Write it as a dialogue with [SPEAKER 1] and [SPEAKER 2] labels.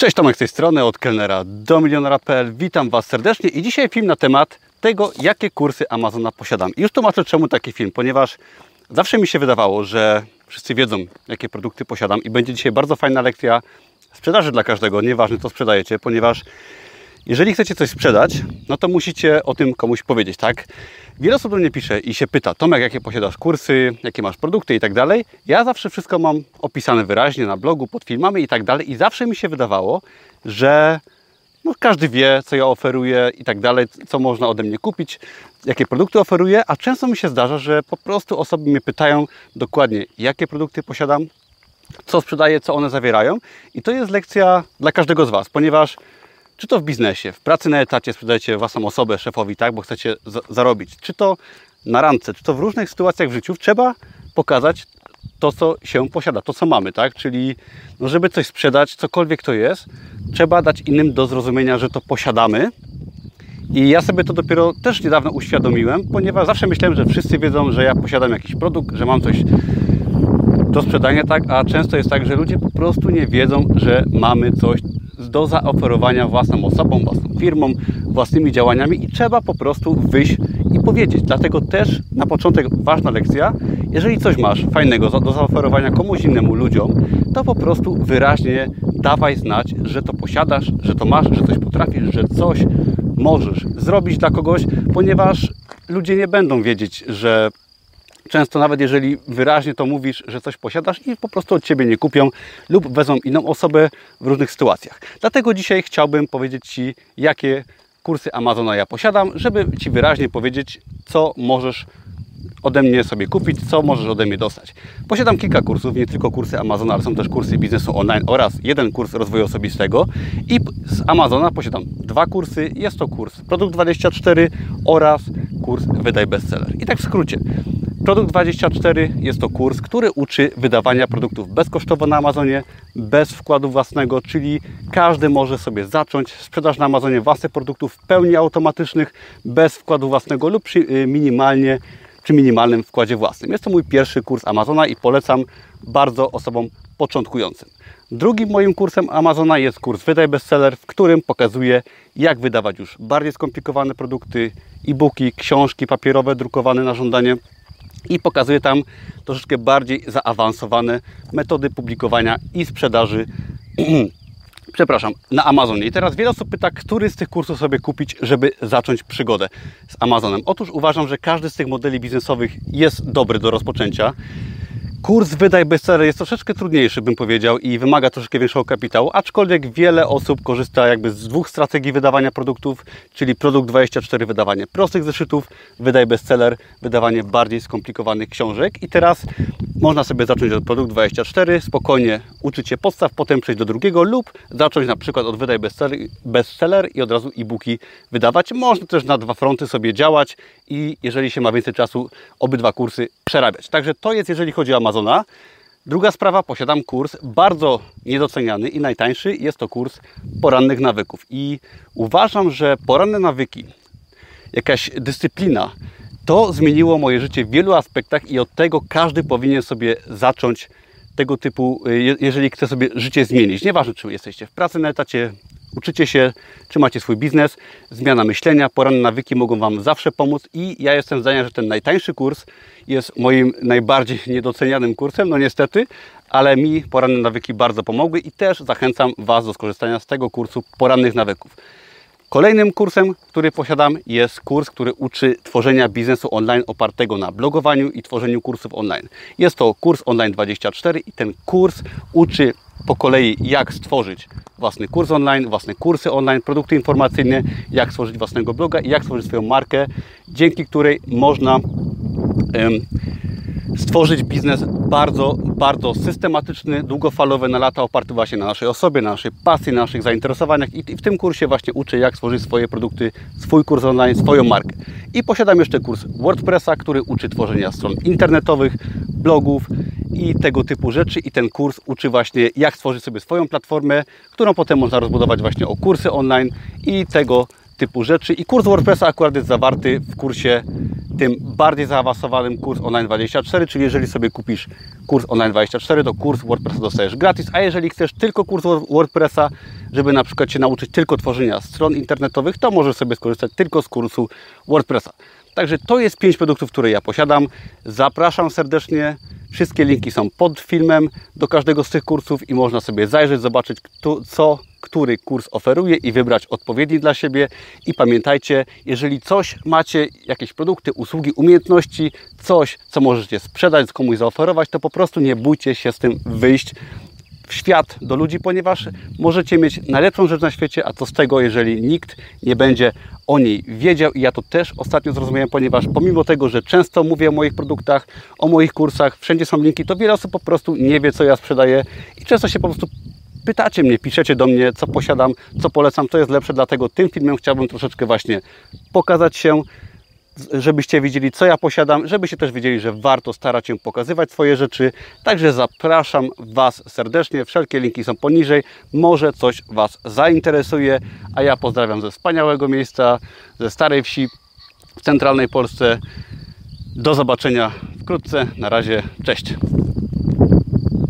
[SPEAKER 1] Cześć Tomek z tej strony, od kelnera do milionera.pl. Witam Was serdecznie i dzisiaj film na temat tego, jakie kursy Amazona posiadam. I już tłumaczę czemu taki film, ponieważ zawsze mi się wydawało, że wszyscy wiedzą, jakie produkty posiadam i będzie dzisiaj bardzo fajna lekcja sprzedaży dla każdego, nieważne co sprzedajecie, ponieważ jeżeli chcecie coś sprzedać, no to musicie o tym komuś powiedzieć, tak? Wiele osób do mnie pisze i się pyta, Tomek, jakie posiadasz kursy, jakie masz produkty i tak dalej. Ja zawsze wszystko mam opisane wyraźnie na blogu, pod filmami i tak dalej i zawsze mi się wydawało, że no, każdy wie, co ja oferuję i tak dalej, co można ode mnie kupić, jakie produkty oferuję, a często mi się zdarza, że po prostu osoby mnie pytają dokładnie, jakie produkty posiadam, co sprzedaję, co one zawierają i to jest lekcja dla każdego z Was, ponieważ czy to w biznesie, w pracy na etacie sprzedajecie własną osobę szefowi, tak, bo chcecie zarobić, czy to na randce, czy to w różnych sytuacjach w życiu, trzeba pokazać to, co się posiada, to, co mamy, tak? Czyli, no żeby coś sprzedać, cokolwiek to jest, trzeba dać innym do zrozumienia, że to posiadamy. I ja sobie to dopiero też niedawno uświadomiłem, ponieważ zawsze myślałem, że wszyscy wiedzą, że ja posiadam jakiś produkt, że mam coś do sprzedania, tak? A często jest tak, że ludzie po prostu nie wiedzą, że mamy coś do zaoferowania własną osobą, własną firmą, własnymi działaniami i trzeba po prostu wyjść i powiedzieć. Dlatego też na początek ważna lekcja, jeżeli coś masz fajnego do zaoferowania komuś innemu ludziom, to po prostu wyraźnie dawaj znać, że to posiadasz, że to masz, że coś potrafisz, że coś możesz zrobić dla kogoś, ponieważ ludzie nie będą wiedzieć, że Często nawet jeżeli wyraźnie to mówisz, że coś posiadasz i po prostu od Ciebie nie kupią lub wezmą inną osobę w różnych sytuacjach. Dlatego dzisiaj chciałbym powiedzieć Ci, jakie kursy Amazona ja posiadam, żeby Ci wyraźnie powiedzieć, co możesz ode mnie sobie kupić, co możesz ode mnie dostać. Posiadam kilka kursów, nie tylko kursy Amazona, ale są też kursy biznesu online oraz jeden kurs rozwoju osobistego i z Amazona posiadam dwa kursy. Jest to kurs Produkt 24 oraz kurs Wydaj Bestseller. I tak w skrócie. Produkt 24 jest to kurs, który uczy wydawania produktów bezkosztowo na Amazonie, bez wkładu własnego, czyli każdy może sobie zacząć sprzedaż na Amazonie własnych produktów w pełni automatycznych, bez wkładu własnego lub przy y, minimalnie przy minimalnym wkładzie własnym. Jest to mój pierwszy kurs Amazona i polecam bardzo osobom początkującym. Drugim moim kursem Amazona jest kurs Wydaj Bestseller, w którym pokazuję, jak wydawać już bardziej skomplikowane produkty, e-booki, książki papierowe drukowane na żądanie i pokazuję tam troszeczkę bardziej zaawansowane metody publikowania i sprzedaży przepraszam, na Amazonie. I teraz wiele osób pyta, który z tych kursów sobie kupić, żeby zacząć przygodę z Amazonem. Otóż uważam, że każdy z tych modeli biznesowych jest dobry do rozpoczęcia. Kurs Wydaj Bestseller jest troszeczkę trudniejszy, bym powiedział, i wymaga troszeczkę większego kapitału, aczkolwiek wiele osób korzysta jakby z dwóch strategii wydawania produktów, czyli produkt 24, wydawanie prostych zeszytów, Wydaj Bestseller, wydawanie bardziej skomplikowanych książek. I teraz można sobie zacząć od produkt 24, spokojnie uczyć się podstaw, potem przejść do drugiego lub zacząć na przykład od Wydaj Bestseller, bestseller i od razu e-booki wydawać. Można też na dwa fronty sobie działać i jeżeli się ma więcej czasu, obydwa kursy przerabiać. Także to jest, jeżeli chodzi o Amazona. Druga sprawa, posiadam kurs bardzo niedoceniany i najtańszy. Jest to kurs porannych nawyków. I uważam, że poranne nawyki, jakaś dyscyplina, to zmieniło moje życie w wielu aspektach i od tego każdy powinien sobie zacząć tego typu, jeżeli chce sobie życie zmienić. Nieważne, czy jesteście w pracy na etacie, uczycie się, czy macie swój biznes, zmiana myślenia, poranne nawyki mogą Wam zawsze pomóc i ja jestem zdania, że ten najtańszy kurs jest moim najbardziej niedocenianym kursem, no niestety, ale mi poranne nawyki bardzo pomogły i też zachęcam Was do skorzystania z tego kursu porannych nawyków. Kolejnym kursem, który posiadam, jest kurs, który uczy tworzenia biznesu online opartego na blogowaniu i tworzeniu kursów online. Jest to kurs Online 24 i ten kurs uczy po kolei, jak stworzyć własny kurs online, własne kursy online, produkty informacyjne, jak stworzyć własnego bloga i jak stworzyć swoją markę, dzięki której można stworzyć biznes bardzo, bardzo systematyczny, długofalowy, na lata oparty właśnie na naszej osobie, na naszej pasji, na naszych zainteresowaniach i w tym kursie właśnie uczę, jak stworzyć swoje produkty, swój kurs online, swoją markę. I posiadam jeszcze kurs WordPressa, który uczy tworzenia stron internetowych, blogów i tego typu rzeczy i ten kurs uczy właśnie, jak stworzyć sobie swoją platformę, którą potem można rozbudować właśnie o kursy online i tego typu rzeczy. I kurs WordPressa akurat jest zawarty w kursie tym bardziej zaawansowanym kurs Online 24, czyli jeżeli sobie kupisz kurs Online 24, to kurs WordPressa dostajesz gratis, a jeżeli chcesz tylko kurs WordPressa, żeby na przykład się nauczyć tylko tworzenia stron internetowych, to możesz sobie skorzystać tylko z kursu WordPressa. Także to jest 5 produktów, które ja posiadam. Zapraszam serdecznie. Wszystkie linki są pod filmem do każdego z tych kursów i można sobie zajrzeć, zobaczyć, co który kurs oferuje i wybrać odpowiedni dla siebie. I pamiętajcie, jeżeli coś macie, jakieś produkty, usługi, umiejętności, coś, co możecie sprzedać, komuś zaoferować, to po prostu nie bójcie się z tym wyjść w świat do ludzi, ponieważ możecie mieć najlepszą rzecz na świecie, a co z tego, jeżeli nikt nie będzie o niej wiedział. I ja to też ostatnio zrozumiałem, ponieważ pomimo tego, że często mówię o moich produktach, o moich kursach, wszędzie są linki, to wiele osób po prostu nie wie, co ja sprzedaję i często się po prostu pytacie mnie, piszecie do mnie, co posiadam, co polecam, co jest lepsze, dlatego tym filmem chciałbym troszeczkę właśnie pokazać się, żebyście wiedzieli, co ja posiadam, żebyście też wiedzieli, że warto starać się pokazywać swoje rzeczy. Także zapraszam Was serdecznie. Wszelkie linki są poniżej. Może coś Was zainteresuje. A ja pozdrawiam ze wspaniałego miejsca, ze Starej Wsi w centralnej Polsce. Do zobaczenia wkrótce. Na razie, cześć.